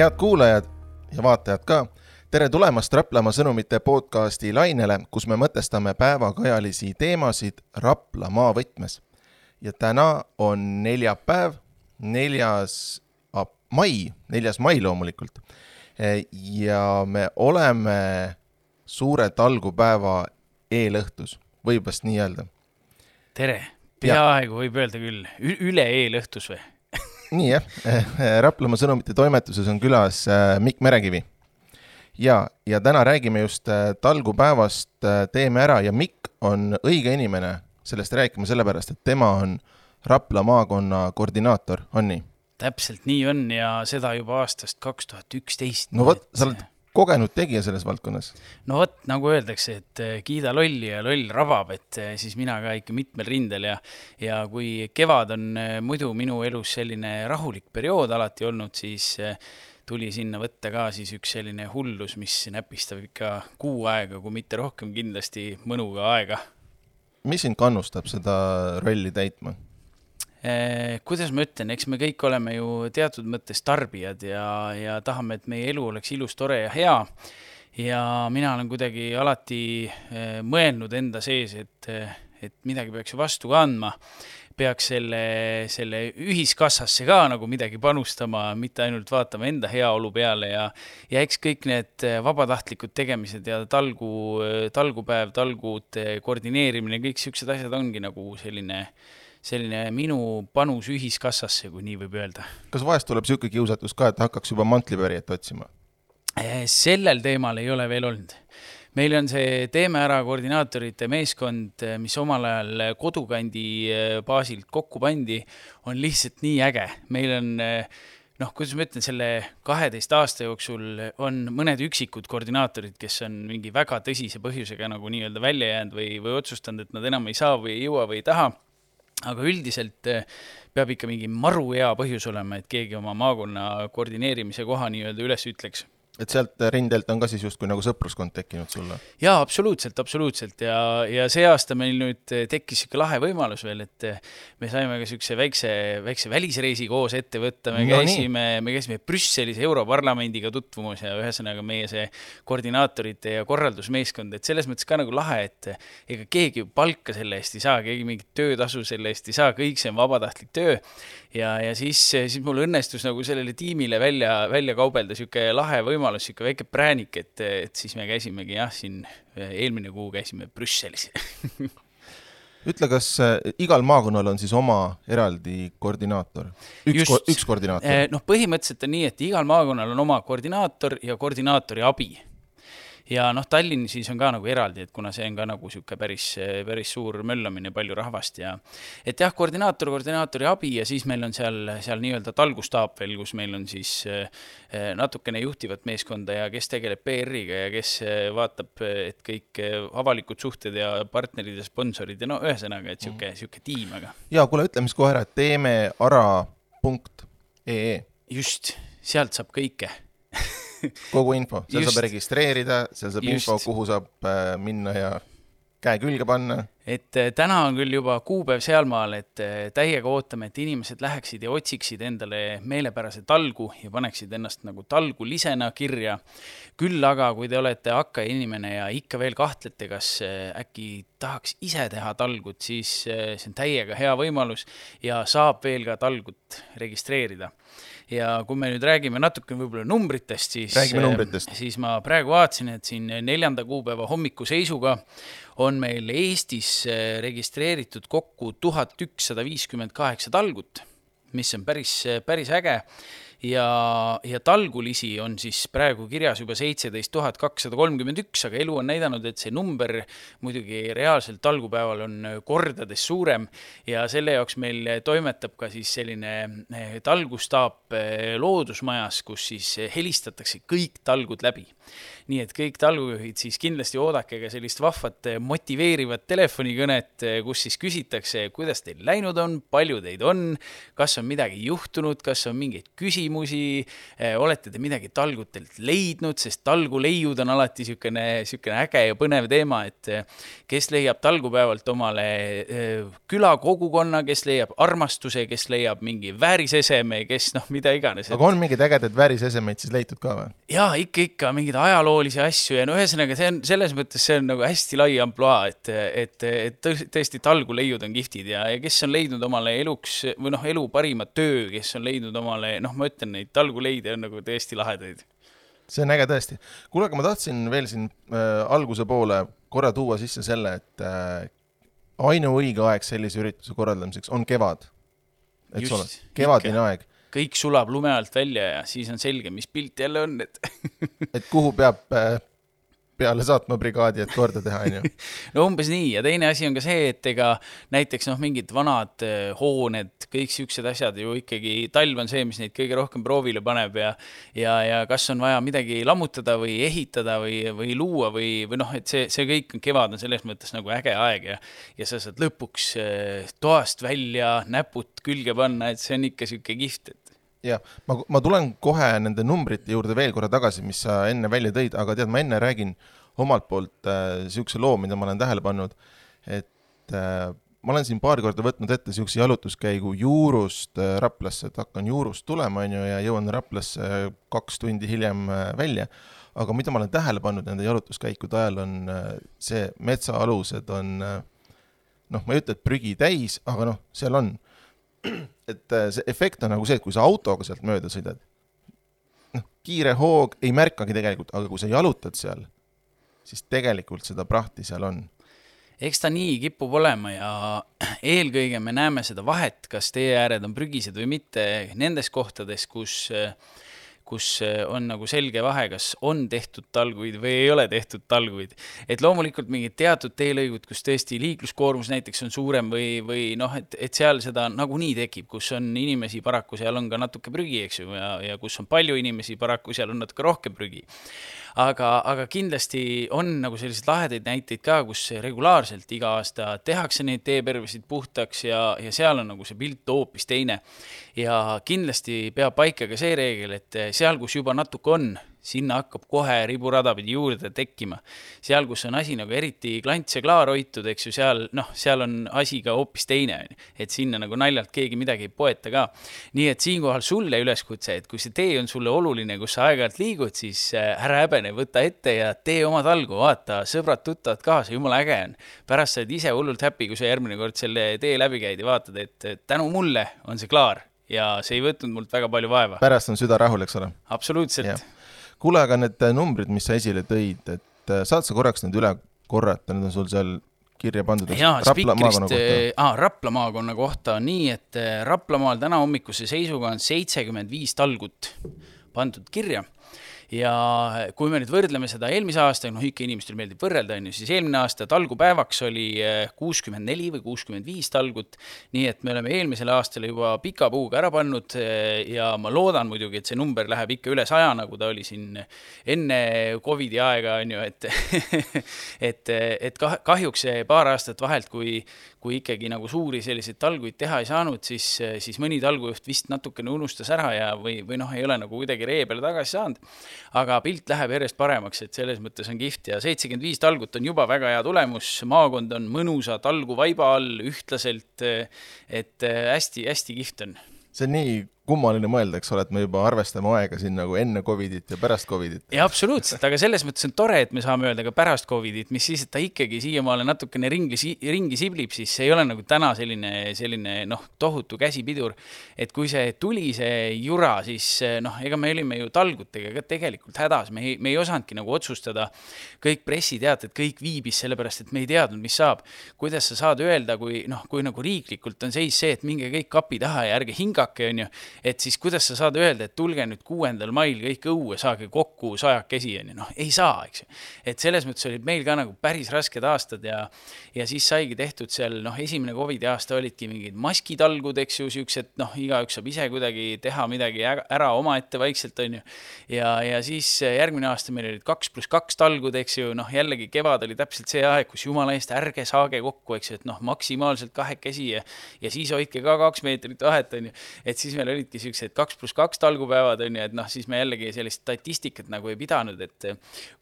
head kuulajad ja vaatajad ka, tere tulemast Raplamaa sõnumite podcasti lainele, kus me mõtestame päevakajalisi teemasid Raplamaa võtmes. ja täna on neljapäev, neljas mai, neljas mai loomulikult. ja me oleme suure talgupäeva eelõhtus, võib vast nii öelda. tere, peaaegu võib öelda küll, üle eelõhtus või nii jah, Raplamaa Sõnumite toimetuses on külas äh, Mikk Merekivi. ja, ja täna räägime just talgupäevast Teeme ära ja Mikk on õige inimene sellest rääkima, sellepärast et tema on Rapla maakonna koordinaator, on nii? täpselt nii on ja seda juba aastast kaks tuhat üksteist. no vot, sa oled kogenud tegija selles valdkonnas? no vot, nagu öeldakse, et eh, kiida lolli ja loll rabab, et eh, siis mina ka ikka mitmel rindel ja ja kui kevad on eh, muidu minu elus selline rahulik periood alati olnud, siis tuli sinna võtta ka siis üks selline hullus, mis näpistab ikka kuu aega, kui mitte rohkem kindlasti mõnuga aega. mis sind kannustab seda rolli täitma? Eh, kuidas ma ütlen, eks me kõik oleme ju teatud mõttes tarbijad ja, ja tahame, et meie elu oleks ilus, tore ja hea. ja mina olen kuidagi alati eh, mõelnud enda sees, et, et midagi peaks ju vastu ka andma. peaks selle, selle ühiskassasse ka nagu midagi panustama, mitte ainult vaatama enda heaolu peale ja, ja eks kõik need vabatahtlikud tegemised ja talgu, talgupäev, talgude koordineerimine, kõik siuksed asjad ongi nagu selline selline minu panus ühiskassasse, kui nii võib öelda. kas vahest tuleb niisugune kiusatus ka, et hakkaks juba mantlipärijat otsima? Eh, sellel teemal ei ole veel olnud. meil on see Teeme ära koordinaatorite meeskond, eh, mis omal ajal kodukandi eh, baasilt kokku pandi, on lihtsalt nii äge. meil on noh, kuidas ma ütlen, selle kaheteist aasta jooksul on mõned üksikud koordinaatorid, kes on mingi väga tõsise põhjusega nagu nii-öelda välja jäänud või, või otsustanud, et nad enam ei saa või ei jõua või ei taha aga üldiselt eh, peab ikka mingi maru hea põhjus olema, et keegi oma maakonna koordineerimise koha nii-öelda üles ütleks et sealt rindelt on ka siis justkui nagu sõpruskond tekkinud sulle? jaa, absoluutselt, absoluutselt ja, ja see aasta meil nüüd tekkis niisugune lahe võimalus veel, et me saime ka niisuguse väikse, väikse välisreisi koos ette võtta, me no, käisime, me käisime Brüsselis Europarlamendiga tutvumas ja ühesõnaga meie see koordinaatorite ja korraldusmeeskond, et selles mõttes ka nagu lahe, et ega keegi palka selle eest ei saa, keegi mingit töötasu selle eest ei saa, kõik see on vabatahtlik töö. Ja, ja siis, siis mul õnnestus nagu sellele tiimile välja, välja kaubelda niisugune lahe võimalus, niisugune väike präänik, et, et siis me käisimegi jah, siin eelmine kuu käisime Brüsselis ütle, kas äh, igal maakonnal on siis oma eraldi koordinaator? üks, ko üks koordinaator? Eh, noh, põhimõtteliselt on nii, et igal maakonnal on oma koordinaator ja koordinaatori abi ja noh, Tallinn siis on ka nagu eraldi, et kuna see on ka nagu niisugune päris, päris suur möllamine, palju rahvast ja et jah, koordinaator, koordinaatori abi ja siis meil on seal, seal nii-öelda talgustaap veel, kus meil on siis eh, natukene juhtivat meeskonda ja kes tegeleb PR-iga ja kes eh, vaatab, et kõik avalikud suhted ja partnerid ja sponsorid ja no ühesõnaga, et niisugune, niisugune tiim, aga. ja kuule, ütleme siis kohe ära, et teeme ara punkt ee. just, sealt saab kõike kogu info, seal Just. saab registreerida, seal saab Just. info, kuhu saab äh, minna ja käe külge panna. et äh, täna on küll juba kuupäev sealmaal, et äh, täiega ootame, et inimesed läheksid ja otsiksid endale meelepärase talgu ja paneksid ennast nagu talgulisena kirja. küll aga, kui te olete hakkainimene ja ikka veel kahtlete, kas äkki tahaks ise teha talgut, siis see on täiega hea võimalus ja saab veel ka talgut registreerida ja kui me nüüd räägime natuke võib-olla numbritest, siis, numbritest. siis ma praegu vaatasin, et siin neljanda kuupäeva hommikuseisuga on meil Eestis eh, registreeritud kokku tuhat ükssada viiskümmend kaheksa talgut, mis on päris, päris äge ja, ja talgulisi on siis praegu kirjas juba seitseteist tuhat kakssada kolmkümmend üks, aga elu on näidanud, et see number muidugi reaalselt talgupäeval on kordades suurem ja selle jaoks meil toimetab ka siis selline eh, talgustaap eh, loodusmajas, kus siis helistatakse kõik talgud läbi nii et kõik talgujuhid siis kindlasti oodake ka sellist vahvat motiveerivat telefonikõnet, kus siis küsitakse, kuidas teil läinud on, palju teid on, kas on midagi juhtunud, kas on mingeid küsimusi, olete te midagi talgutelt leidnud, sest talguleiud on alati niisugune, niisugune äge ja põnev teema, et kes leiab talgupäevalt omale külakogukonna, kes leiab armastuse, kes leiab mingi vääriseseme, kes noh, mida iganes. aga on mingeid ägedaid väärisesemeid siis leitud ka või? jaa, ikka, ikka mingeid ajaloolisi asju ja no ühesõnaga, see on selles mõttes, see on nagu hästi lai ampluaa, et, et, et tõesti talguleiud on kihvtid ja, ja kes on leidnud omale eluks või noh, elu parima töö, kes on leidnud omale, noh, ma ütlen, neid talguleide on nagu tõesti lahedaid. See on äge tõesti. kuule, aga ma tahtsin veel siin äh, alguse poole korra tuua sisse selle, et äh, ainuõige aeg sellise ürituse korraldamiseks on kevad, eks ole, kevadine aeg. Kõik sulab lume alt välja ja siis on selge, mis pilt jälle on, et et kuhu peab äh, peale saatma brigaadi, et korda teha, on ju. no umbes nii ja teine asi on ka see, et ega näiteks noh, mingid vanad eh, hooned, kõik siuksed asjad ju ikkagi, talv on see, mis neid kõige rohkem proovile paneb ja ja, ja kas on vaja midagi lammutada või ehitada või, või luua või, või noh, et see, see kõik kevad on selles mõttes nagu äge aeg ja ja sa saad lõpuks eh, toast välja näpud külge panna, et see on ikka sihuke kihvt, et jah, ma, ma tulen kohe nende numbrite juurde veel korra tagasi, mis sa enne välja tõid, aga tead, ma enne räägin omalt poolt niisuguse äh, loo, mida ma olen tähele pannud, et äh, ma olen siin paar korda võtnud ette niisuguse jalutuskäigu Juurust äh, Raplasse, et hakkan Juurust tulema, on ju, ja jõuan Raplasse kaks tundi hiljem äh, välja, aga mida ma olen tähele pannud nende jalutuskäikude ajal, on äh, see, metsaalused on äh, noh, ma ei ütle, et prügi täis, aga noh, seal on et äh, see efekt on nagu see, et kui sa autoga sealt mööda sõidad, noh, kiire hoog, ei märkagi tegelikult, aga kui sa jalutad seal, siis tegelikult seda prahti seal on. eks ta nii kipub olema ja eelkõige me näeme seda vahet, kas tee ääred on prügised või mitte nendes kohtades, kus äh, kus eh, on nagu selge vahe, kas on tehtud talguid või ei ole tehtud talguid. et loomulikult mingid teatud teelõigud, kus tõesti liikluskoormus näiteks on suurem või, või noh, et, et seal seda nagunii tekib, kus on inimesi, paraku seal on ka natuke prügi, eks ju, ja, ja kus on palju inimesi, paraku seal on natuke rohkem prügi aga, aga kindlasti on nagu selliseid lahedaid näiteid ka, kus regulaarselt iga aasta tehakse neid teepervesid puhtaks ja, ja seal on nagu see pilt hoopis teine. ja kindlasti peab paika ka see reegel, et seal, kus juba natuke on sinna hakkab kohe riburada pidi juurde tekkima. seal, kus on asi nagu eriti klants ja klaar hoitud, eks ju, seal noh, seal on asi ka hoopis teine, on ju. et sinna nagu naljalt keegi midagi ei poeta ka. nii et siinkohal sulle üleskutse, et kui see tee on sulle oluline, kus sa aeg-ajalt liigud, siis äh, ära häbene, võta ette ja tee oma talgu, vaata, sõbrad-tuttavad kaasa, jumala äge on. pärast sa oled ise hullult happy, kui sa järgmine kord selle tee läbi käid ja vaatad, et tänu mulle on see klaar ja see ei võtnud mult väga palju vaeva. pärast on süda rahul, eks ole? absoluutselt kuule, aga need äh, numbrid, mis sa esile tõid, et äh, saad sa korraks need üle korrata, need on sul seal kirja pandud. jaa, Spikrist, ah, Rapla maakonna kohta on nii, et Raplamaal täna hommikuse seisuga on seitsekümmend viis talgut pandud kirja ja kui me nüüd võrdleme seda eelmise aastaga, noh ikka inimestel meeldib võrrelda, on ju, siis eelmine aasta talgupäevaks oli eh, kuuskümmend neli või kuuskümmend viis talgut, nii et me oleme eelmisele aastale juba pika puuga ära pannud eh, ja ma loodan muidugi, et see number läheb ikka üle saja, nagu ta oli siin enne Covidi aega, on ju, et et, et kahjuks see paar aastat vahelt, kui kui ikkagi nagu suuri selliseid talguid teha ei saanud, siis, siis mõni talgujuht vist natukene unustas ära ja, või, või noh, ei ole nagu kuidagi ree peale tagasi saanud. Aga pilt läheb järjest paremaks, et selles mõttes on kihvt ja seitsekümmend viis talgut on juba väga hea tulemus, maakond on mõnusa talguvaiba all ühtlaselt, et hästi-hästi kihvt on. see on nii kummaline mõelda, eks ole, et me juba arvestame aega siin nagu enne Covidit ja pärast Covidit. ja absoluutselt, aga selles mõttes on tore, et me saame öelda ka pärast Covidit, mis siis, et ta ikkagi siiamaale natukene ringi, ringi siblib, siis see ei ole nagu täna selline, selline noh, tohutu käsipidur. et kui see tuli, see jura, siis noh, ega me olime ju talgutega ka tegelikult hädas, me ei, me ei osanudki nagu otsustada. kõik pressiteated, kõik viibis sellepärast, et me ei teadnud, mis saab. kuidas sa saad öelda, kui noh, kui nagu riiklikult on seis see, et minge kõik kapi taha ja ärge hingake, on ju et siis kuidas sa saad öelda, et tulge nüüd kuuendal mail kõik õue, saage kokku sajakesi, on ju, noh, ei saa, eks ju. et selles mõttes olid meil ka nagu päris rasked aastad ja, ja siis saigi tehtud seal, noh, esimene Covidi aasta olidki mingid maskitalgud, eks ju, siuksed, noh, igaüks saab ise kuidagi teha midagi ära omaette vaikselt, on ju. ja, ja siis järgmine aasta meil olid kaks pluss kaks talgud, eks ju, noh, jällegi kevad oli täpselt see aeg, kus jumala eest ärge saage kokku, eks ju, et noh, maksimaalselt kahekesi ja, ja siis hoidke ka kaks meetrit vahet, on ju. et siis meil olidki siuksed kaks pluss kaks talgupäevad, on ju, et noh, siis me jällegi sellist statistikat nagu ei pidanud, et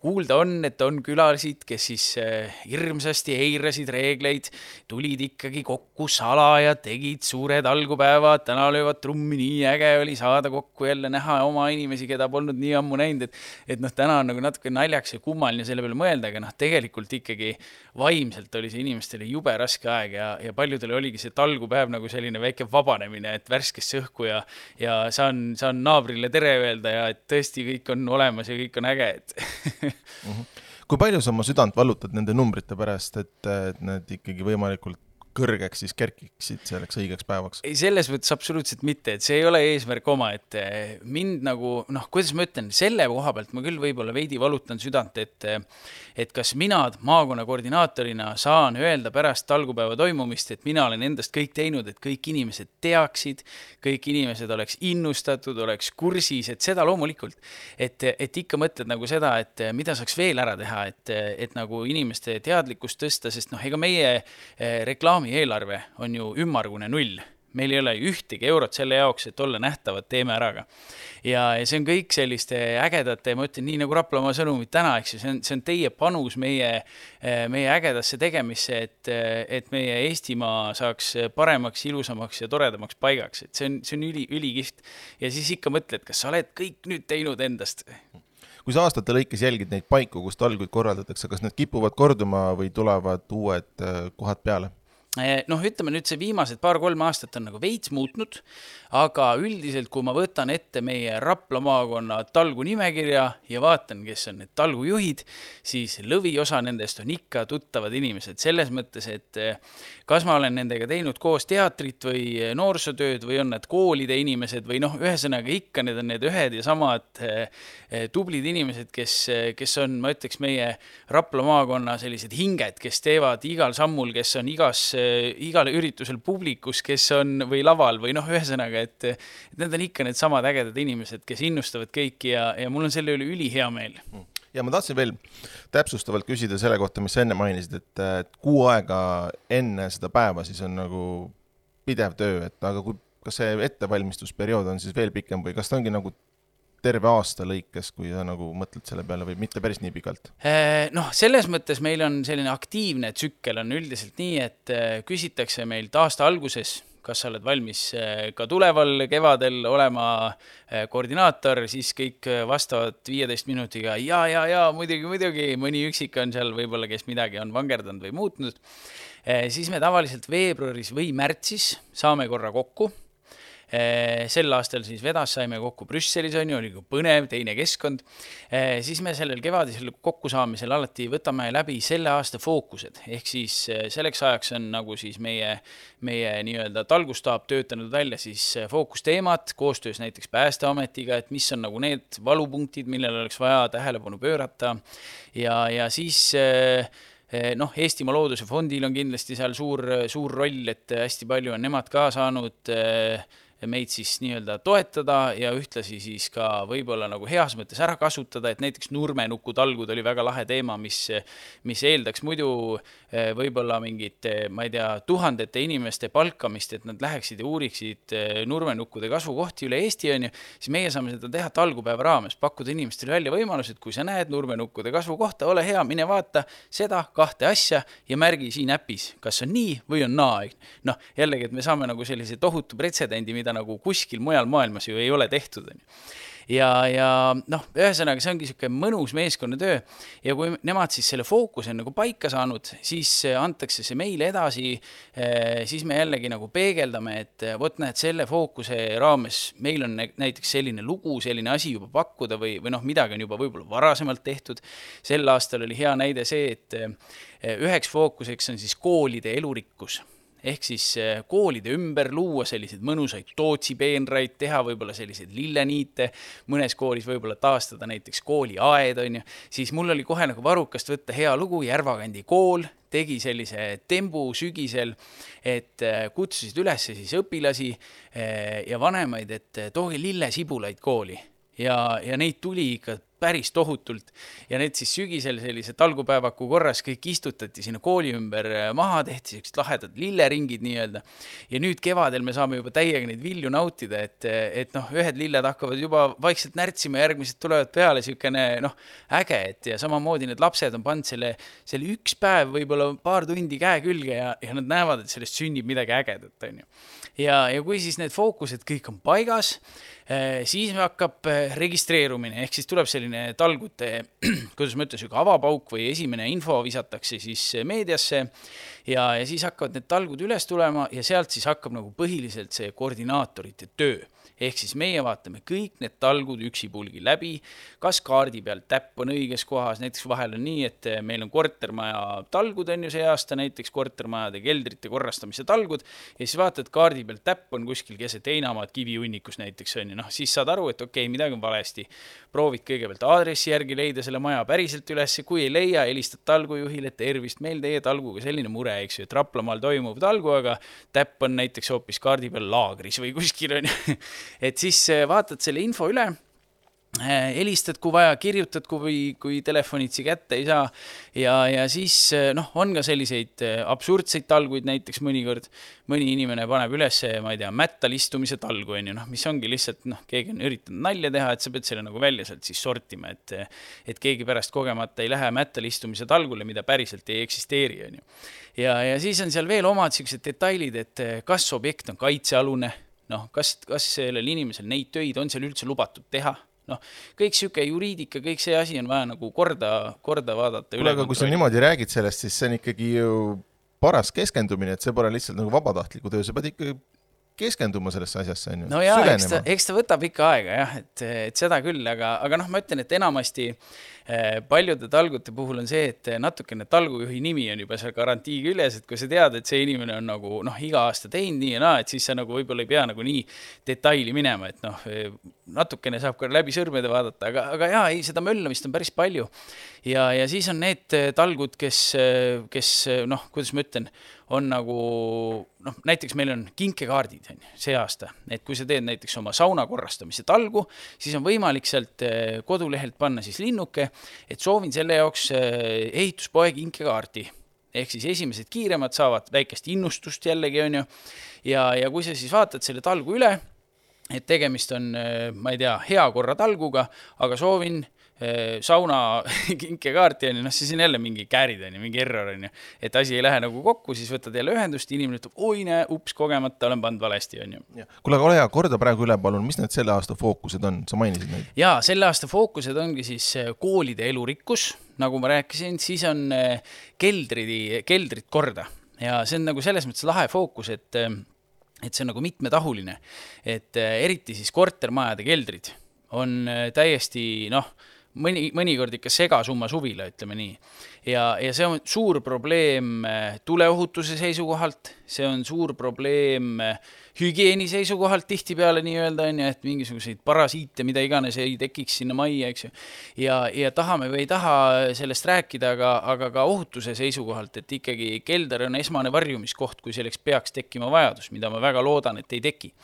kuulda on, et on külasid, kes siis eh, hirmsasti eirasid reegleid, tulid ikkagi kokku salaja, tegid suured algupäevad, täna löövad trummi, nii äge oli saada kokku jälle näha oma inimesi, keda polnud nii ammu näinud, et et noh, täna on nagu natuke naljaks ja kummaline selle peale mõelda, aga noh, tegelikult ikkagi vaimselt oli see inimestele jube raske aeg ja, ja paljudel oligi see talgupäev nagu selline väike vabanemine, et värskesse õhku ja, ja saan, saan naabrile tere öelda ja et tõesti kõik on olemas ja kõik on äge, et mm. -hmm. kui palju sa oma südant vallutad nende numbrite pärast, et, et need ikkagi võimalikult kõrgeks siis kerkiksid selleks õigeks päevaks? ei, selles mõttes absoluutselt mitte, et see ei ole eesmärk omaette. mind nagu noh, kuidas ma ütlen, selle koha pealt ma küll võib-olla veidi valutan südant, et et kas mina maakonna koordinaatorina saan öelda pärast talgupäeva toimumist, et mina olen endast kõik teinud, et kõik inimesed teaksid, kõik inimesed oleks innustatud, oleks kursis, et seda loomulikult. et, et ikka mõtled nagu seda, et mida saaks veel ära teha, et, et nagu inimeste teadlikkust tõsta, sest noh, ega meie eh, reklaami reklaamieelarve on ju ümmargune null meil ei ole ühtegi eurot selle jaoks, et olla nähtavad, teeme ära ka. ja, ja see on kõik selliste ägedate, ma ütlen nii nagu Raplamaa sõnumid täna, eks ju, see on, see on teie panus meie, meie ägedasse tegemisse, et, et meie Eestimaa saaks paremaks, ilusamaks ja toredamaks paigaks, et see on, see on üli, ülikihvt. ja siis ikka mõtled, kas sa oled kõik nüüd teinud endast kui sa aastate lõikes jälgid neid paiku, kus talguid korraldatakse, kas need kipuvad korduma või tulevad uued äh, kohad peale? Eh, noh, ütleme nüüd see viimased paar-kolm aastat on nagu veits muutnud, aga üldiselt, kui ma võtan ette meie Rapla maakonna talgu nimekirja ja vaatan, kes on need talgujuhid, siis lõviosa nendest on ikka tuttavad inimesed, selles mõttes, et eh, kas ma olen nendega teinud koos teatrit või noorsootööd või on nad koolide inimesed või noh, ühesõnaga ikka need on need ühed ja samad eh, tublid inimesed, kes, kes on, ma ütleks, meie Rapla maakonna sellised hinged, kes teevad igal sammul, kes on igas igal üritusel publikus, kes on või laval või noh, ühesõnaga, et, et need on ikka needsamad ägedad inimesed, kes innustavad kõiki ja, ja mul on selle üle ülihea meel. Ja ma tahtsin veel täpsustavalt küsida selle kohta, mis sa enne mainisid, et kuu aega enne seda päeva siis on nagu pidev töö, et aga kui, kas see ettevalmistusperiood on siis veel pikem või kas ta ongi nagu terve aasta lõikes, kui sa nagu mõtled selle peale või mitte päris nii pikalt? Äh, noh, selles mõttes meil on selline aktiivne tsükkel on üldiselt nii, et äh, küsitakse meilt aasta alguses, kas sa oled valmis äh, ka tuleval kevadel olema koordinaator, siis kõik vastavad viieteist minutiga ja, ja, ja muidugi, muidugi, mõni üksik on seal võib-olla, kes midagi on vangerdanud või muutnud. siis me tavaliselt veebruaris või märtsis saame korra kokku Eh, sel aastal siis vedas, saime kokku Brüsselis, on ju, oli põnev, teine keskkond. Eh, siis me sellel kevadisel kokkusaamisel alati võtame läbi selle aasta fookused, ehk siis eh, selleks ajaks on nagu siis meie, meie nii-öelda talgustaap töötanud välja siis fookusteemad koostöös näiteks Päästeametiga, et mis on nagu need valupunktid, millele oleks vaja tähelepanu pöörata ja, ja siis noh, Eestimaa Looduse Fondil on kindlasti seal suur, suur roll, et hästi palju on nemad ka saanud äh, meid siis nii-öelda toetada ja ühtlasi siis ka võib-olla nagu heas mõttes ära kasutada, et näiteks nurmenuku talgud oli väga lahe teema, mis, mis eeldaks muidu eh, võib-olla mingit, ma ei tea, tuhandete inimeste palkamist, et nad läheksid ja uuriksid eh, nurmenukkude kasvukohti üle Eesti, on ju, siis meie saame seda teha talgupäeva raames, pakkuda inimestele välja võimalused, kui sa näed nurmenukkude kasvukohta, ole hea, mine vaata seda kahte asja ja märgi siin äpis, kas on nii või on naa. noh, jällegi, et me saame nagu sellise tohutu pretsedendi, mida mida nagu kuskil mujal maailmas ju ei ole tehtud, on ju ja, ja noh, ühesõnaga, see ongi niisugune mõnus meeskonnatöö ja kui nemad siis selle fookuse on nagu paika saanud, siis antakse see meile edasi, eh, siis me jällegi nagu peegeldame, et vot näed, selle fookuse raames meil on näiteks selline lugu, selline asi juba pakkuda või, või noh, midagi on juba võib-olla varasemalt tehtud. sel aastal oli hea näide see, et eh, üheks fookuseks on siis koolide elurikkus ehk siis äh, koolide ümber luua selliseid mõnusaid tootsipeenraid, teha võib-olla selliseid lilleniite, mõnes koolis võib-olla taastada näiteks kooliaed, on ju, siis mul oli kohe nagu varrukast võtta hea lugu, Järvakandi kool tegi sellise tembu sügisel, et äh, kutsusid üles siis õpilasi ja vanemaid, et tooge lillesibulaid kooli. Ja, ja neid tuli ikka päris tohutult ja need siis sügisel sellise talgupäevaku korras kõik istutati sinna kooli ümber äh, maha, tehti siuksed lahedad lilleringid nii-öelda. ja nüüd kevadel me saame juba täiega neid vilju nautida, et, et noh, ühed lilled hakkavad juba vaikselt närtsima, järgmised tulevad peale, siukene noh, äge, et ja samamoodi need lapsed on pannud selle, selle üks päev, võib-olla paar tundi käe külge ja, ja nad näevad, et sellest sünnib midagi ägedat, onju. ja, ja kui siis need fookused kõik on paigas siis hakkab äh, registreerumine, ehk siis tuleb selline talgute, kuidas ma ütlen, sihuke avapauk või esimene info visatakse siis äh, meediasse ja, ja siis hakkavad need talgud üles tulema ja sealt siis hakkab nagu põhiliselt see koordinaatorite töö. Ehk siis meie vaatame kõik need talgud üksipulgi läbi, kas kaardi peal täpp on õiges kohas, näiteks vahel on nii, et eh, meil on kortermaja talgud on ju see aasta, näiteks kortermajade keldrite korrastamise talgud, ja siis vaatad, kaardi peal täpp on kuskil keset heinamaad kivihunnikus näiteks on ju, noh, siis saad aru, et okei okay,, midagi on valesti. proovid kõigepealt aadressi järgi leida selle maja päriselt üles, kui ei leia, helistad talgujuhile, tervist, meil teie talguga selline mure, eks ju, et Raplamaal toimub talgu, aga täpp on näiteks hoopis kaardi peal laagris või kuskil on ju. Et siis äh, vaatad selle info üle helistad, kui vaja, kirjutad, kui, kui telefonitsi kätte ei saa. Ja, ja siis äh, noh, on ka selliseid absurdseid talguid, näiteks mõnikord mõni inimene paneb üles, ma ei tea, mättal istumise talgu, on ju, noh, mis ongi lihtsalt noh, keegi on üritanud nalja teha, et sa pead selle nagu välja sealt siis sortima, et et keegi pärast kogemata ei lähe mättal istumise talgule, mida päriselt ei eksisteeri, on ju. ja, ja siis on seal veel omad niisugused detailid, et kas objekt on kaitsealune noh, kas, kas sellel inimesel neid töid on seal üldse lubatud teha, noh, kõik niisugune juriidika, kõik see asi on vaja nagu korda, korda vaadata. kuule, aga kui sa niimoodi räägid sellest, siis see on ikkagi ju paras keskendumine, et see pole lihtsalt nagu vabatahtliku töö, sa pead ikka keskenduma sellesse asjasse, on ju. no jaa, eks ta, eks ta võtab ikka aega jah, et, et seda küll, aga, aga noh, ma ütlen, et enamasti eh, paljude talgute puhul on see, et natukene talgujuhi nimi on juba seal garantii küljes, et kui sa tead, et see inimene on nagu noh, iga aasta teinud nii ja naa, et siis sa nagu võib-olla ei pea nagu nii detaili minema, et noh, natukene saab ka läbi sõrmede vaadata, aga, aga jaa, ei, seda möllamist on päris palju. ja, ja siis on need talgud, kes, kes noh, kuidas ma ütlen on nagu noh, näiteks meil on kinkekaardid, on ju, see aasta, et kui sa teed näiteks oma sauna korrastamise talgu, siis on võimalik sealt eh, kodulehelt panna siis linnuke, et soovin selle jaoks eh, ehituspoe kinkekaarti. ehk siis esimesed kiiremad saavad väikest innustust jällegi, on ju, ja, ja kui sa siis vaatad selle talgu üle, et tegemist on, eh, ma ei tea, hea korra talguga, aga soovin sauna kinkekaarti on ju, noh, siis on jälle mingi käärid on ju, mingi error on ju. et asi ei lähe nagu kokku, siis võtad jälle ühendust, inimene ütleb, oi näe, ups, kogemata olen pannud valesti, on ju. kuule, aga ole hea, korda praegu üle, palun, mis need selle aasta fookused on, sa mainisid neid? jaa, selle aasta fookused ongi siis eh, koolide elurikkus, nagu ma rääkisin, siis on eh, keldri, keldrid korda ja see on nagu selles mõttes lahe fookus, et et see on nagu mitmetahuline, et eriti siis kortermajade keldrid on täiesti noh mõni, mõnikord ikka segasumma suvila, ütleme nii. ja, ja see on suur probleem eh, tuleohutuse seisukohalt, see on suur probleem eh, hügieeni seisukohalt tihtipeale nii-öelda, on ju, et mingisuguseid parasiite, mida iganes ei tekiks sinna majja, eks ju. ja, ja tahame või ei taha sellest rääkida, aga, aga ka ohutuse seisukohalt, et ikkagi kelder on esmane varjumiskoht, kui selleks peaks tekkima vajadus, mida ma väga loodan, et ei teki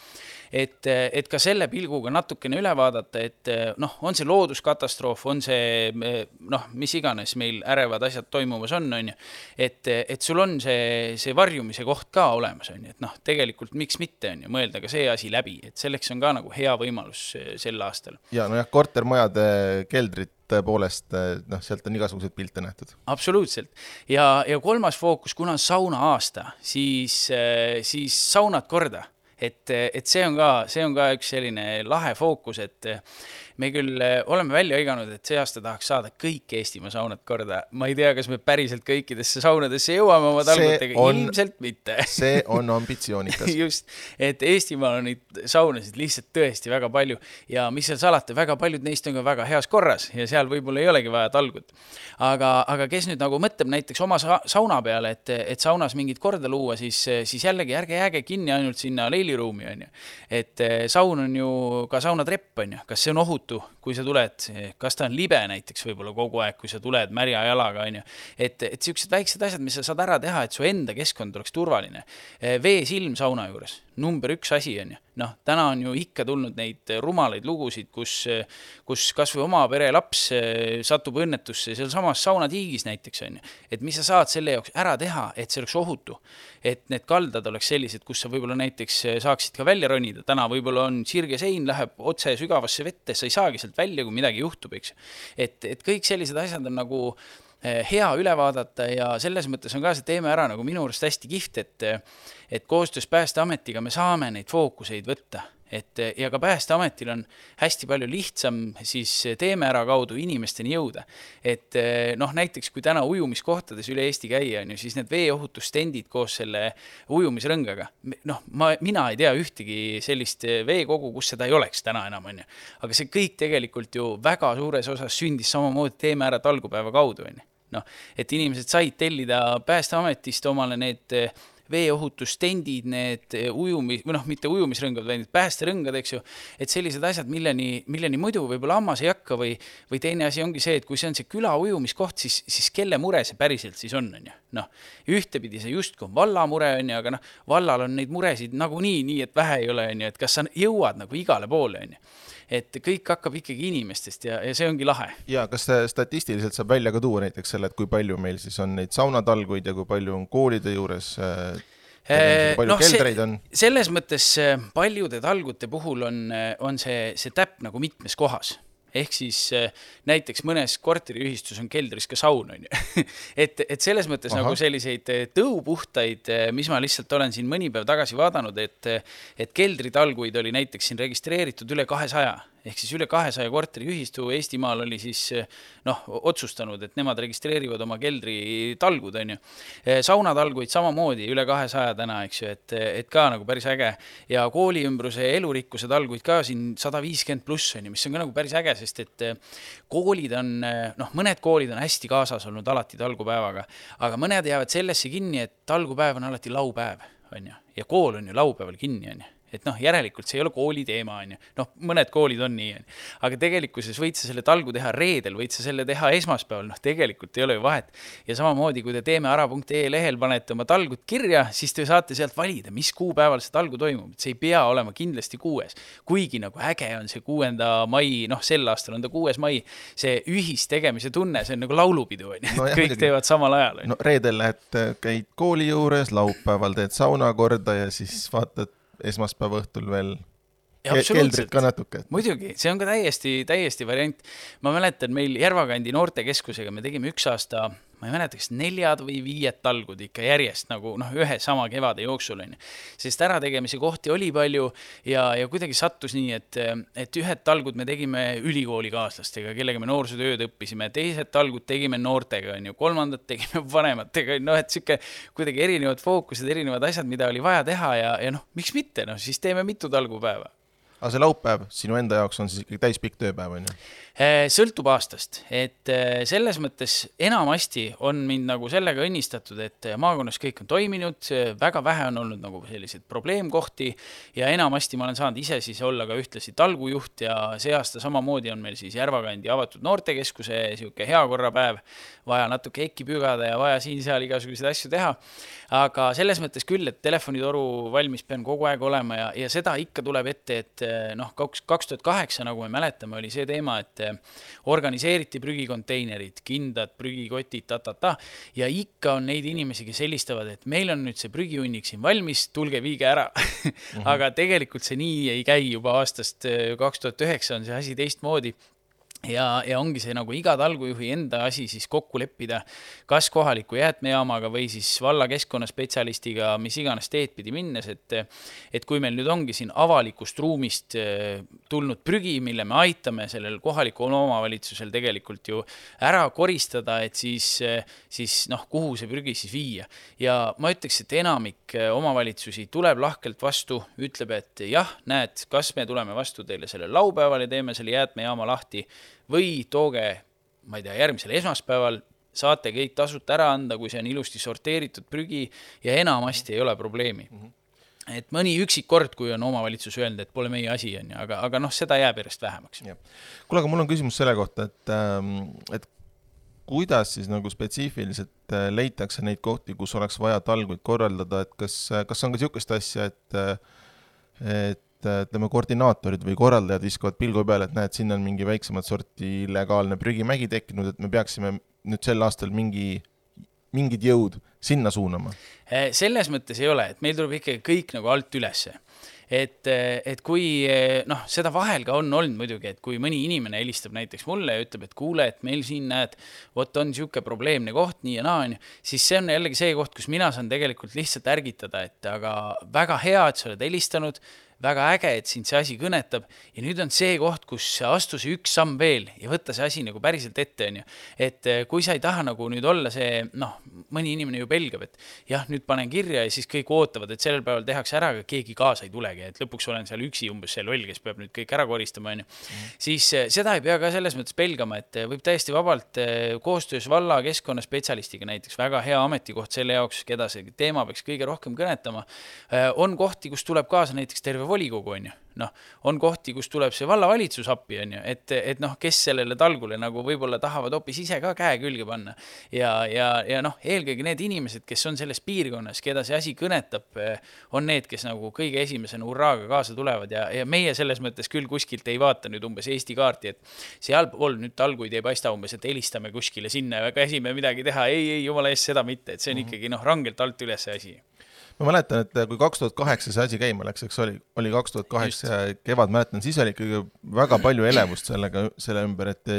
et, et ka selle pilguga natukene üle vaadata, et noh, on see looduskatastroof, on see noh, mis iganes meil ärevad asjad toimumas on, on ju, et, et sul on see, see varjumise koht ka olemas, on ju, et noh, tegelikult miks mitte, on ju, mõelda ka see asi läbi, et selleks on ka nagu hea võimalus sel aastal. ja nojah, kortermajade keldrid tõepoolest noh, sealt on igasuguseid pilte nähtud. absoluutselt. ja, ja kolmas fookus, kuna on sauna aasta, siis, siis saunad korda et, et see on ka, see on ka üks selline lahe fookus, et, me küll äh, oleme välja hõiganud, et see aasta tahaks saada kõik Eestimaa saunad korda. ma ei tea, kas me päriselt kõikidesse saunadesse jõuame oma talgutega, ilmselt mitte. see on ambitsioonikas. Just, et Eestimaal on neid saunasid lihtsalt tõesti väga palju. Ja mis seal salata, väga paljud neist on ka väga heas korras ja seal võib-olla ei olegi vaja talgut. aga, aga kes nüüd nagu mõtleb näiteks oma sa sauna peale, et, et saunas mingit korda luua, siis, siis jällegi ärge jääge kinni ainult sinna leiliruumi, on ju. et eh, saun on ju ka saunatrepp, on ju, kas see on ohutu, kui sa tuled, kas ta on libe näiteks võib-olla kogu aeg, kui sa tuled märja jalaga, on ju. et, et niisugused väiksed asjad, mis sa saad ära teha, et su enda keskkond oleks turvaline. Veesilm sauna juures, number üks asi, on ju. noh, täna on ju ikka tulnud neid rumalaid lugusid, kus, kus kas või oma pere laps eh, satub õnnetusse sealsamas saunatiigis näiteks, on ju. et mis sa saad selle jaoks ära teha, et see oleks ohutu. et need kaldad oleks sellised, kus sa võib-olla näiteks saaksid ka välja ronida, täna võib-olla on sirge sein, läheb otse sügavasse vette, sa ei saagi sealt välja, kui midagi juhtub, eks. et, et kõik sellised asjad on nagu eh, hea üle vaadata ja selles mõttes on ka see teeme ära nagu minu arust hästi kihvt, et et koostöös Päästeametiga me saame neid fookuseid võtta et ja ka Päästeametil on hästi palju lihtsam siis Teeme Ära kaudu inimesteni jõuda. et noh, näiteks kui täna ujumiskohtades üle Eesti käia, on ju, siis need veeohutusstendid koos selle ujumisrõngaga, noh, ma, mina ei tea ühtegi sellist veekogu, kus seda ei oleks täna enam, on ju. aga see kõik tegelikult ju väga suures osas sündis samamoodi Teeme Ära talgupäeva kaudu, on ju. Noh, et inimesed said tellida Päästeametist omale need veeohutustendid, need ujumi, või noh, mitte ujumisrõngad, vaid need päästerõngad, eks ju, et sellised asjad, milleni, milleni muidu võib-olla hammas ei hakka või, või teine asi ongi see, et kui see on see küla ujumiskoht, siis, siis kelle mure see päriselt siis on, on ju. noh, ühtepidi see justkui on valla mure, on ju, aga noh, vallal on neid muresid nagunii nii, et vähe ei ole, on ju, et kas sa jõuad nagu igale poole, on ju et kõik hakkab ikkagi inimestest ja, ja see ongi lahe. ja kas statistiliselt saab välja ka tuua näiteks selle, et kui palju meil siis on neid saunatalguid ja kui palju on koolide juures äh, palju no, keldreid on? selles mõttes äh, paljude talgute puhul on, äh, on see, see täpp nagu mitmes kohas ehk siis äh, näiteks mõnes korteriühistus on keldris ka saun, on ju. et, et selles mõttes Aha. nagu selliseid tõupuhtaid, mis ma lihtsalt olen siin mõni päev tagasi vaadanud, et, et keldritalguid oli näiteks siin registreeritud üle kahesaja ehk siis üle kahesaja korteriühistu Eestimaal oli siis noh, otsustanud, et nemad registreerivad oma keldritalgud, on ju. saunatalguid samamoodi üle kahesaja täna, eks ju, et, et ka nagu päris äge. ja kooli ümbruse elurikkuse talguid ka siin sada viiskümmend pluss, on ju, mis on ka nagu päris äge, sest et koolid on, noh, mõned koolid on hästi kaasas olnud alati talgupäevaga, aga mõned jäävad sellesse kinni, et talgupäev on alati laupäev, on ju, ja kool on ju laupäeval kinni, on ju et noh, järelikult see ei ole kooli teema, on ju. noh, mõned koolid on nii, on ju. aga tegelikkuses võid sa selle talgu teha reedel, võid sa selle teha esmaspäeval, noh, tegelikult ei ole ju vahet. ja samamoodi, kui te teemeara.ee lehel panete oma talgud kirja, siis te saate sealt valida, mis kuupäeval see talgu toimub, et see ei pea olema kindlasti kuues. kuigi nagu äge on see kuuenda mai, noh, sel aastal on ta kuues mai, see ühistegemise tunne, see on nagu laulupidu, on ju, et kõik teevad samal ajal. no reedel lähed, käid kooli juures, laupäeval teed sauna korda ja siis vaatad esmaspäeva õhtul veel keldrit ka natuke. muidugi, see on ka täiesti, täiesti variant. ma mäletan, meil Järvakandi noortekeskusega me tegime üks aasta ma ei mäleta, kas neljad või viied talgud ikka järjest nagu noh, ühe sama kevade jooksul onju. sest ärategemise kohti oli palju ja, ja kuidagi sattus nii, et, et ühed talgud me tegime ülikoolikaaslastega, kellega me noorsootööd õppisime, teised talgud tegime noortega onju, kolmandad tegime vanematega, noh, et sihuke kuidagi erinevad fookused, erinevad asjad, mida oli vaja teha ja, ja noh, miks mitte, noh siis teeme mitu talgupäeva aga see laupäev sinu enda jaoks on siis ikkagi täispikk tööpäev, on ju? Äh, sõltub aastast, et äh, selles mõttes enamasti on mind nagu sellega õnnistatud, et maakonnas kõik on toiminud, väga vähe on olnud nagu selliseid probleemkohti ja enamasti ma olen saanud ise siis olla ka ühtlasi talgujuht ja see aasta samamoodi on meil siis Järvakandi avatud noortekeskuse niisugune heakorrapäev, vaja natuke EKI pügada ja vaja siin-seal igasuguseid asju teha. aga selles mõttes küll, et telefonitoru valmis pean kogu aeg olema ja, ja seda ikka tuleb ette, et noh, kaks, kaks tuhat kaheksa, nagu me mäletame, oli see teema, et organiseeriti prügikonteinerid, kindad, prügikotid ta,, ta-ta-ta, ja ikka on neid inimesi, kes helistavad, et meil on nüüd see prügihunnik siin valmis, tulge viige ära. -hmm. aga tegelikult see nii ei käi, juba aastast kaks tuhat üheksa on see asi teistmoodi ja, ja ongi see nagu iga talgujuhi enda asi siis kokku leppida, kas kohaliku jäätmejaamaga või siis valla keskkonnaspetsialistiga, mis iganes teed pidi minnes, et et kui meil nüüd ongi siin avalikust ruumist eh, tulnud prügi, mille me aitame sellel kohalikul omavalitsusel tegelikult ju ära koristada, et siis, siis noh, kuhu see prügi siis viia. ja ma ütleks, et enamik eh, omavalitsusi tuleb lahkelt vastu, ütleb, et jah, näed, kas me tuleme vastu teile sellel laupäeval ja teeme selle jäätmejaama lahti või tooge, ma ei tea, järgmisel esmaspäeval saate kõik tasuta ära anda, kui see on ilusti sorteeritud prügi ja enamasti ei ole probleemi mm. -hmm et mõni üksik kord, kui on omavalitsus öelnud, et pole meie asi, on ju, aga, aga noh, seda jääb järjest vähemaks. kuule, aga mul on küsimus selle kohta, et, ähm, et kuidas siis nagu spetsiifiliselt äh, leitakse neid kohti, kus oleks vaja talguid korraldada, et kas, kas on ka niisugust asja, et et et ütleme, koordinaatorid või korraldajad viskavad pilgu peale, et näed, siin on mingi väiksemat sorti illegaalne prügimägi tekkinud, et me peaksime nüüd sel aastal mingi, mingid jõud sinna suunama? Eh, selles mõttes ei ole, et meil tuleb ikkagi kõik nagu alt ülesse et, et kui noh, seda vahel ka on olnud muidugi, et kui mõni inimene helistab näiteks mulle ja ütleb, et kuule, et meil siin näed, vot on niisugune probleemne koht, nii ja naa, on ju, siis see on jällegi see koht, kus mina saan tegelikult lihtsalt ärgitada, et aga väga hea, et sa oled helistanud väga äge, et sind see asi kõnetab ja nüüd on see koht, kus astu see üks samm veel ja võtta see asi nagu päriselt ette, on ju. et eh, kui sa ei taha nagu nüüd olla see, noh, mõni inimene ju pelgab, et jah, nüüd panen kirja ja siis kõik ootavad, et sellel päeval tehakse ära, aga keegi kaasa ei tulegi, et lõpuks olen seal üksi umbes see loll, kes peab nüüd kõik ära koristama, on ju. Mhm. siis eh, seda ei pea ka selles mõttes pelgama, et eh, võib täiesti vabalt koostöös valla keskkonnaspetsialistiga näiteks, väga hea ametikoht selle jaoks, keda see teema peaks kõige rohkem kõnetama, on kohti, kus tuleb kaasa näiteks terve volikogu, on ju. noh, on kohti, kus tuleb see vallavalitsus appi, on ju, et, et noh, kes sellele talgule nagu võib-olla tahavad hoopis ise ka käe külge panna. ja, ja, ja noh, eelkõige need inimesed, kes on selles piirkonnas, keda see asi kõnetab, on need, kes nagu kõige esimesena hurraaga kaasa tulevad ja, ja meie selles mõttes küll kuskilt ei vaata nüüd umbes Eesti kaarti, et sealpool nüüd talguid ei paista umbes, et helistame kuskile sinna ja käsime midagi teha, ei, ei, jumala eest, seda mitte, et see on mhm. ikkagi noh, rangelt alt üles asi ma mäletan, et kui kaks tuhat kaheksa see asi käima läks, eks oli, oli kaks tuhat kaheksa kevad, mäletan, siis oli ikkagi väga palju elevust sellega, selle ümber, et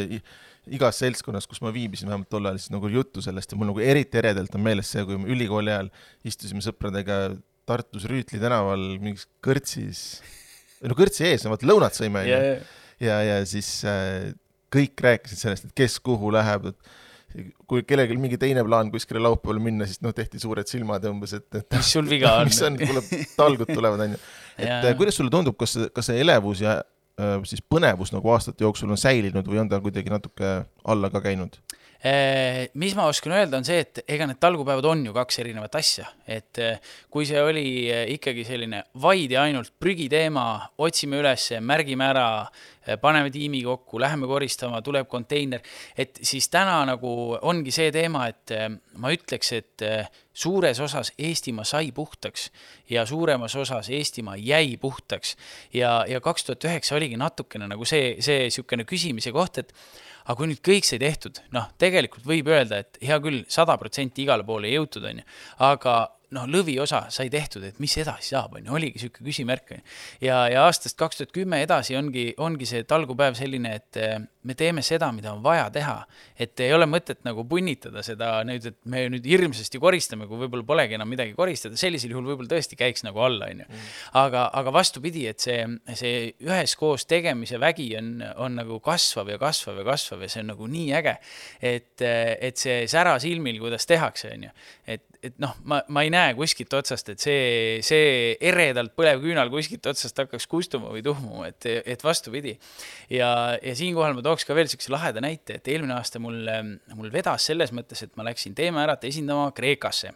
igas seltskonnas, kus ma viibisin, vähemalt tol ajal, siis nagu juttu sellest ja mul nagu eriti eredalt on meeles see, kui me ülikooli ajal istusime sõpradega Tartus Rüütli tänaval mingis kõrtsis, no kõrtsi ees, vaata lõunat sõime, onju. ja, ja siis äh, kõik rääkisid sellest, et kes kuhu läheb, et kui kellelgi mingi teine plaan kuskile laupäeval minna, siis noh, tehti suured silmad ja umbes, et, et mis sul viga on? mis on, kuule, talgud tulevad, onju. et kuidas sulle tundub, kas, kas see elevus ja äh, siis põnevus nagu aastate jooksul on säilinud või on ta kuidagi natuke alla ka käinud? Äh, mis ma oskan öelda, on see, et ega need talgupäevad on ju kaks erinevat asja, et äh, kui see oli ikkagi selline vaid ja ainult prügiteema, otsime üles, märgime ära, paneme tiimi kokku, läheme koristama, tuleb konteiner, et siis täna nagu ongi see teema, et ma ütleks, et suures osas Eestimaa sai puhtaks ja suuremas osas Eestimaa jäi puhtaks. Ja, ja kaks tuhat üheksa oligi natukene nagu see, see niisugune küsimise koht, et aga kui nüüd kõik sai tehtud, noh, tegelikult võib öelda, et hea küll, sada protsenti igale poole ei jõutud, on ju, aga noh, lõviosa sai tehtud, et mis edasi saab, on ju, oligi niisugune küsimärk, ja, ja aastast kaks tuhat kümme edasi ongi, ongi see talgupäev selline, et eh, me teeme seda, mida on vaja teha. et ei ole mõtet nagu punnitada seda nüüd, et me nüüd hirmsasti koristame, kui võib-olla polegi enam midagi koristada, sellisel juhul võib-olla tõesti käiks nagu alla, on ju. Mm. aga, aga vastupidi, et see, see üheskoos tegemise vägi on, on nagu kasvav ja kasvav ja kasvav ja see on nagu nii äge, et, et see sära silmil, kuidas tehakse, on ju. et, et noh, ma, ma ei näe kuskilt otsast, et see, see eredalt põlev küünal kuskilt otsast hakkaks kustuma või tuhmuma, et, et vastupidi. ja, ja siinkohal ma tooks ka veel niisuguse laheda näite, et eelmine aasta mul, mul vedas selles mõttes, et ma läksin Teeme Ärat esindama Kreekasse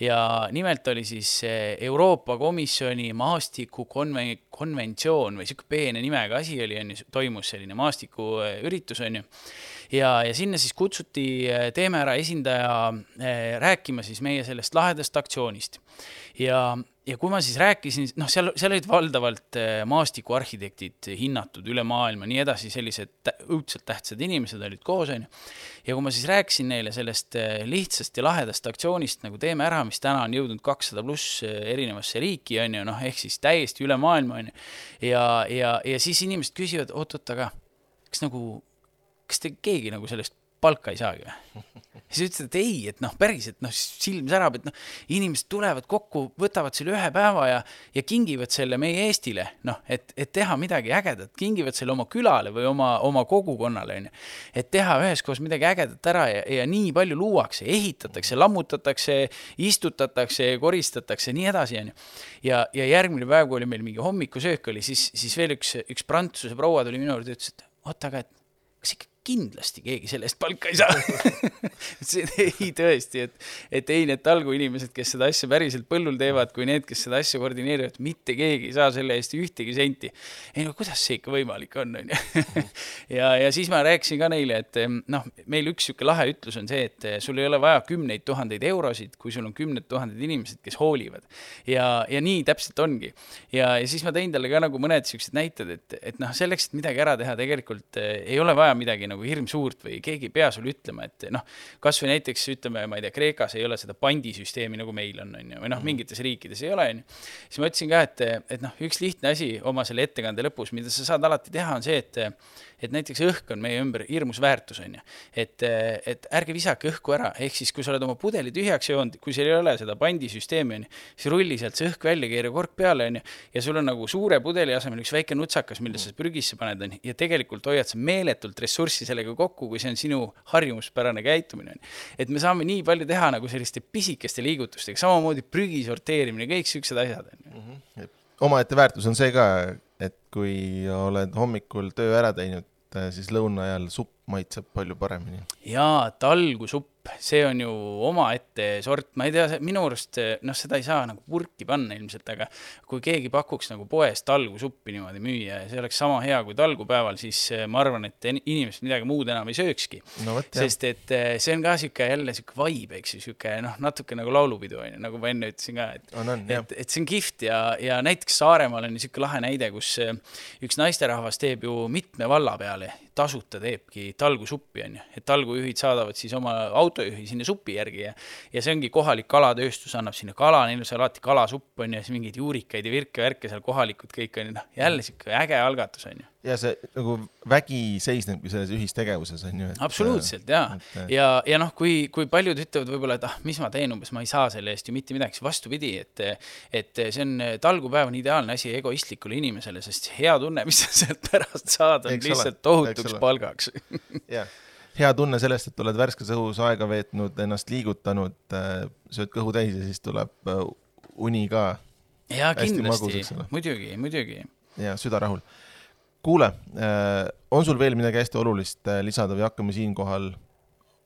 ja nimelt oli siis Euroopa Komisjoni maastikukonven-, konventsioon või niisugune peene nimega asi oli, on ju, toimus selline maastikuüritus, on ju ja, ja sinna siis kutsuti äh, Teeme Ära esindaja äh, rääkima siis meie sellest lahedast aktsioonist. ja, ja kui ma siis rääkisin, noh, seal, seal olid valdavalt äh, maastikuarhitektid hinnatud üle maailma, nii edasi, sellised õudselt tähtsad inimesed olid koos, on ju. ja kui ma siis rääkisin neile sellest lihtsast ja lahedast aktsioonist nagu Teeme Ära, mis täna on jõudnud kakssada pluss erinevasse riiki, on ju, noh, ehk siis täiesti üle maailma, on ju. ja, ja, ja siis inimesed küsivad, oot-oot, aga kas nagu kas te keegi nagu sellest palka ei saagi või? siis ütlesid, et ei, et noh, päriselt noh, silm särab, et noh, inimesed tulevad kokku, võtavad selle ühe päeva ja, ja kingivad selle meie Eestile, noh, et, et teha midagi ägedat, kingivad selle oma külale või oma, oma kogukonnale, onju. et teha üheskoos midagi ägedat ära ja, ja nii palju luuakse, ehitatakse, lammutatakse, istutatakse, koristatakse, nii edasi, onju. ja, ja järgmine päev, kui oli meil mingi hommikusöök oli, siis, siis veel üks, üks prantsuse proua tuli minu juurde ütles, et oota, aga et kas ikka kindlasti keegi selle eest palka ei saa ei, tõesti, et, et ei need talguinimesed, kes seda asja päriselt põllul teevad, kui need, kes seda asja koordineerivad, mitte keegi ei saa selle eest ühtegi senti. ei no kuidas see ikka võimalik on, on ju. ja, ja siis ma rääkisin ka neile, et noh, meil üks niisugune lahe ütlus on see, et sul ei ole vaja kümneid tuhandeid eurosid, kui sul on kümned tuhanded inimesed, kes hoolivad. ja, ja nii täpselt ongi. ja, ja siis ma tõin talle ka nagu mõned niisugused näited, et, et noh, selleks, et midagi ära teha, tegelikult eh, ei ole vaja midagi nagu hirmsuurt või keegi ei pea sulle ütlema, et noh, kasvõi näiteks ütleme, ma ei tea, Kreekas ei ole seda pandisüsteemi nagu meil on, on ju, või noh, mhm. mingites riikides ei ole, on ju. siis ma ütlesin ka, et, et noh, üks lihtne asi oma selle ettekande lõpus, mida sa saad alati teha, on see, et et näiteks õhk on meie ümber hirmus väärtus, on ju. et, et ärge visake õhku ära, ehk siis kui sa oled oma pudeli tühjaks joonud, kui seal ei ole seda pandisüsteemi, on ju, siis rulli sealt see õhk välja, keera kork peale, on ju, ja sul on nagu suure pudeli asemel üks väike nutsakas, mille sa prügisse paned, on ju, ja tegelikult hoiad sa meeletult ressurssi sellega kokku, kui see on sinu harjumuspärane käitumine, on ju. et me saame nii palju teha nagu selliste pisikeste liigutustega, samamoodi prügi sorteerimine, kõik siuksed asjad, on ju. Mhm. omaette väärtus on see ka, et kui oled hommikul töö ära teinud, siis lõuna ajal supp maitseb palju paremini. jaa, talgusupp see on ju omaette sort, ma ei tea, minu arust noh, seda ei saa nagu purki panna ilmselt, aga kui keegi pakuks nagu poes talgusuppi niimoodi müüa ja see oleks sama hea kui talgupäeval, siis eh, ma arvan, et inimesed midagi muud enam ei söökski. No,. sest et eh, see on ka sihuke jälle sihuke vibe, eks ju, sihuke noh, natuke nagu laulupidu on ju, nagu ma enne ütlesin ka, et on, on, et, et see on kihvt ja, ja näiteks Saaremaal on sihuke lahe näide, kus eh, üks naisterahvas teeb ju mitme valla peale, tasuta teebki talgusuppi, on ju, et talgujuhid saadavad siis oma auto autojuhi sinna supi järgi ja ja see ongi kohalik kalatööstus annab sinna kala, neil on seal alati kalasupp on ju, ja siis mingeid juurikaid ja virke-värke seal kohalikud kõik on ju, noh, jälle sihuke äge algatus on ju. Ja see nagu vägi seisnebki selles ühistegevuses on ju. absoluutselt ja, ja, ja noh, kui, kui paljud ütlevad võib-olla, et ah, mis ma teen, umbes ma ei saa selle eest ju mitte midagi, siis vastupidi, et et see on, talgupäev on ideaalne asi egoistlikule inimesele, sest hea tunne, mis sa sealt pärast saad, on Eks lihtsalt ole. tohutuks palgaks jah hea tunne sellest, et oled värskes õhus aega veetnud, ennast liigutanud, äh, sööd kõhu täis ja siis tuleb äh, uni ka. jaa, kindlasti, muidugi, muidugi. ja süda rahul. Kuule, äh, on sul veel midagi hästi olulist lisada või hakkame siinkohal?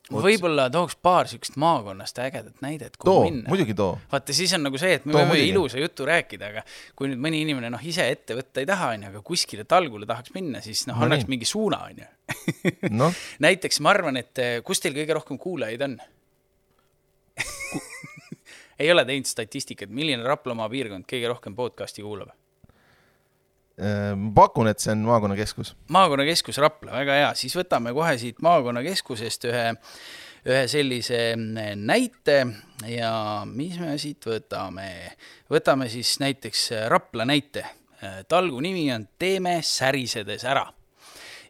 Võib-olla tooks paar siukest maakonnast ägedat näidet, kuhu too, minna. muidugi too. vaata, siis on nagu see, et me too, võime ilusa jutu rääkida, aga kui nüüd mõni inimene noh, ise ette võtta ei taha, onju, aga kuskile talgule tahaks minna, siis noh no, annaks mingi suuna, onju. Näiteks ma arvan, et eh, kus teil kõige rohkem kuulajaid on? Ei ole teinud statistikat, milline Raplamaa piirkond kõige rohkem podcast'i kuulab? Ma pakun, et see on maakonnakeskus. maakonnakeskus Rapla, väga hea, siis võtame kohe siit maakonnakeskusest ühe, ühe sellise mm, näite. Ja mis me siit võtame, võtame siis näiteks Rapla näite. talgu nimi on Teeme särisedes ära.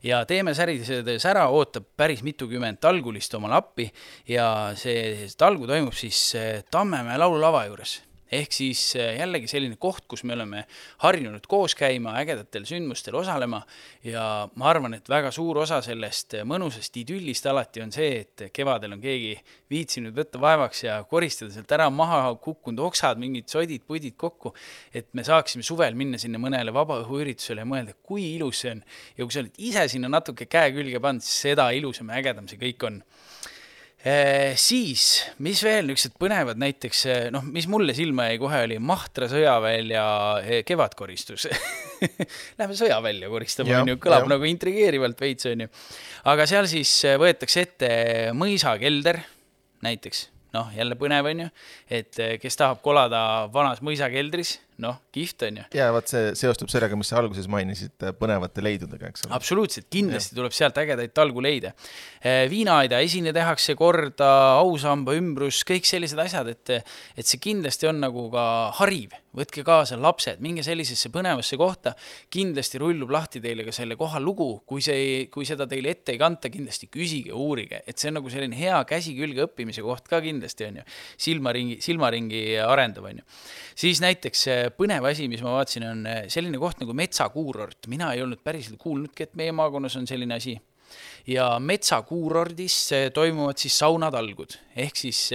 Ja Teeme särisedes ära ootab päris mitukümmend talgulist omale appi. Ja see talgu toimub siis eh, Tammemäe laululava juures ehk siis äh, jällegi selline koht, kus me oleme harjunud koos käima, ägedatel sündmustel osalema ja ma arvan, et väga suur osa sellest äh, mõnusast idüllist alati on see, et kevadel on keegi viitsinud võtta vaevaks ja koristada sealt ära maha kukkunud oksad, mingid sodid-pudid kokku, et me saaksime suvel minna sinna mõnele vabaõhuüritusele ja mõelda, kui ilus see on. ja kui sa oled ise sinna natuke käe külge pannud, siis seda ilusam ja ägedam see kõik on siis, mis veel niisugused põnevad näiteks, eh, noh, mis mulle silma jäi kohe, oli Mahtra sõjavälja eh, kevadkoristus Lähme sõjavälja koristama, on ju, kõlab ja. nagu intrigeerivalt veits, on ju. aga seal siis võetakse ette mõisakelder näiteks noh, jälle põnev, on ju, et kes tahab kolada vanas mõisakeldris, noh, kihvt on ju. ja vot see seostub sellega, mis sa alguses mainisid, põnevate leidudega, eks ole. absoluutselt, kindlasti ja. tuleb sealt ägedaid talguleide. viinaaeda esine tehakse korda, ausamba ümbrus, kõik sellised asjad, et, et see kindlasti on nagu ka hariv võtke kaasa lapsed, minge sellisesse põnevasse kohta, kindlasti rullub lahti teile ka selle koha lugu, kui see, kui seda teile ette ei kanta, kindlasti küsige, uurige, et see on nagu selline hea käsi külge õppimise koht ka kindlasti, on ju. silmaringi, silmaringi arendav, on ju. siis näiteks äh, põnev asi, mis ma vaatasin, on äh, selline koht nagu metsakuurort, mina ei olnud päriselt kuulnudki, et meie maakonnas on selline asi ja metsakuurordis äh, toimuvad siis saunatalgud, ehk siis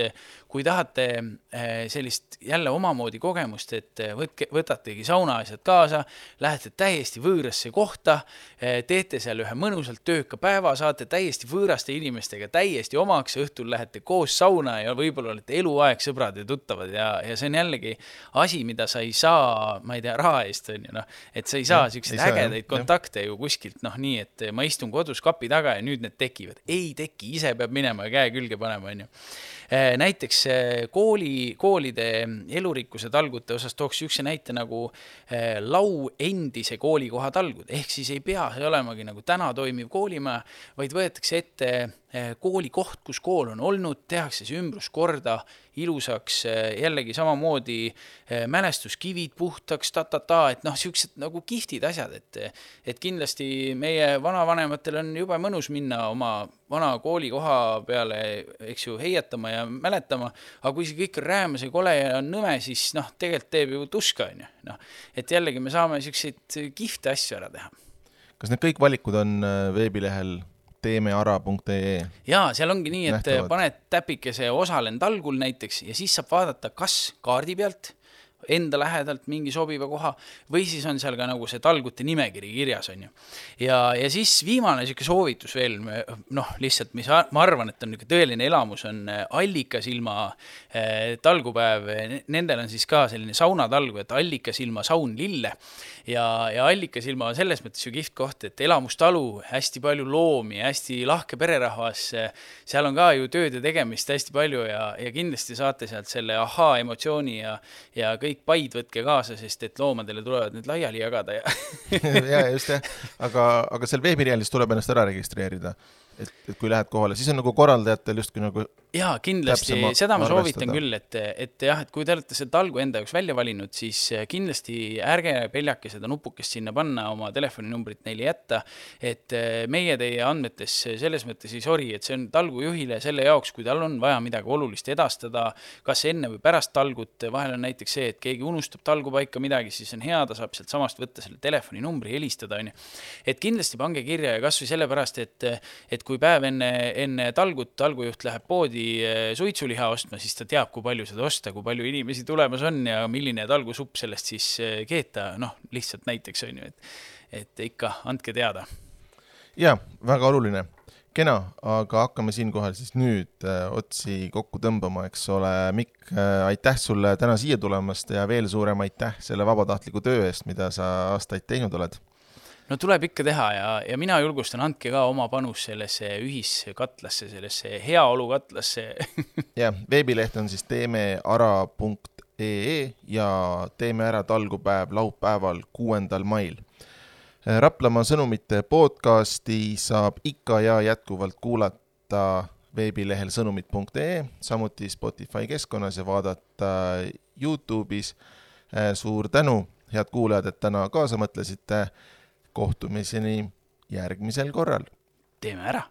kui tahate eh, sellist jälle omamoodi kogemust, et eh, võtke, võtategi saunaasjad kaasa, lähete täiesti võõrasse kohta, eh, teete seal ühe mõnusalt tööka päeva, saate täiesti võõraste inimestega täiesti omaks, õhtul lähete koos sauna ja võib-olla olete eluaeg sõbrad ja tuttavad ja, ja see on jällegi asi, mida sa ei saa, ma ei tea, raha eest on ju noh, et sa ei saa siukseid ägedaid kontakte ju kuskilt noh, nii et ma istun kodus kapi taga ja nüüd need tekivad, ei teki, ise peab minema ja käe külge panema, on ju Äh, näiteks äh, kooli, koolide elurikkuse talgute osas tooks niisuguse näite nagu äh, lau endise koolikoha talgud, ehk siis ei pea see olemagi nagu täna toimiv koolimaja, vaid võetakse ette koolikoht, kus kool on olnud, tehakse see ümbrus korda ilusaks, jällegi samamoodi mälestuskivid puhtaks ta,, ta-ta-ta, et noh, niisugused nagu kihvtid asjad, et et kindlasti meie vanavanematel on jube mõnus minna oma vana koolikoha peale, eks ju, heietama ja mäletama, aga kui see kõik on räämas ja kole ja nõme, siis noh, tegelikult teeb ju tuska, on ju, noh. et jällegi me saame niisuguseid kihvte asju ära teha. kas need kõik valikud on veebilehel teemeara.ee. jaa, seal ongi nii, et Nähtavad. paned täpikese osalen talgul näiteks ja siis saab vaadata, kas kaardi pealt enda lähedalt mingi sobiva koha või siis on seal ka nagu see talgute nimekiri kirjas, on ju. ja, ja siis viimane niisugune soovitus veel, noh, lihtsalt, mis ma arvan, et on niisugune tõeline elamus, on äh, Allikasilma eh, talgupäev. Nendel on siis ka selline saunatalgu, et Allikasilma saun lille ja, ja Allikasilma on selles mõttes ju kihvt koht, et elamustalu, hästi palju loomi, hästi lahke pererahvas. seal on ka ju tööd ja tegemist hästi palju ja, ja kindlasti saate sealt selle ahaa emotsiooni ja, ja kõik paid võtke kaasa, sest et loomadele tulevad need laiali jagada ja ja just jah, aga, aga seal veebilehel siis tuleb ennast ära registreerida et, et kui lähed kohale, siis on nagu korraldajatel justkui nagu jaa, kindlasti, seda ma soovitan arvestada. küll, et, et jah, et kui te olete selle talgu enda jaoks välja valinud, siis kindlasti ärge peljake seda nupukest sinna panna, oma telefoninumbrit neile jätta, et eh, meie teie andmetes selles mõttes ei sori, et see on talgujuhile selle jaoks, kui tal on vaja midagi olulist edastada, kas enne või pärast talgut, vahel on näiteks see, et keegi unustab talgupaika midagi, siis on hea, ta saab sealtsamast võtta selle telefoninumbri, helistada, on ju. et kindlasti pange kirja ja kas või sellepärast, et, et kui päev enne, enne talgut talgujuht läheb poodi eh, suitsuliha ostma, siis ta teab, kui palju seda osta, kui palju inimesi tulemas on ja milline talgusupp sellest siis eh, keeta, noh, lihtsalt näiteks on ju, et, et ikka andke teada. ja väga oluline, kena, aga hakkame siinkohal siis nüüd äh, otsi kokku tõmbama, eks ole. Mikk äh,, aitäh sulle täna siia tulemast ja veel suurem aitäh selle vabatahtliku töö eest, mida sa aastaid teinud oled no tuleb ikka teha ja, ja mina julgustan, andke ka oma panus sellesse ühiskatlasse, sellesse heaolukatlasse jah, veebileht on siis teemeara.ee ja Teeme ära talgupäev laupäeval, kuuendal mail. Raplamaa sõnumite podcasti saab ikka ja jätkuvalt kuulata veebilehel sõnumid.ee, samuti Spotify keskkonnas ja vaadata Youtube'is. suur tänu, head kuulajad, et täna kaasa mõtlesite kohtumiseni järgmisel korral. teeme ära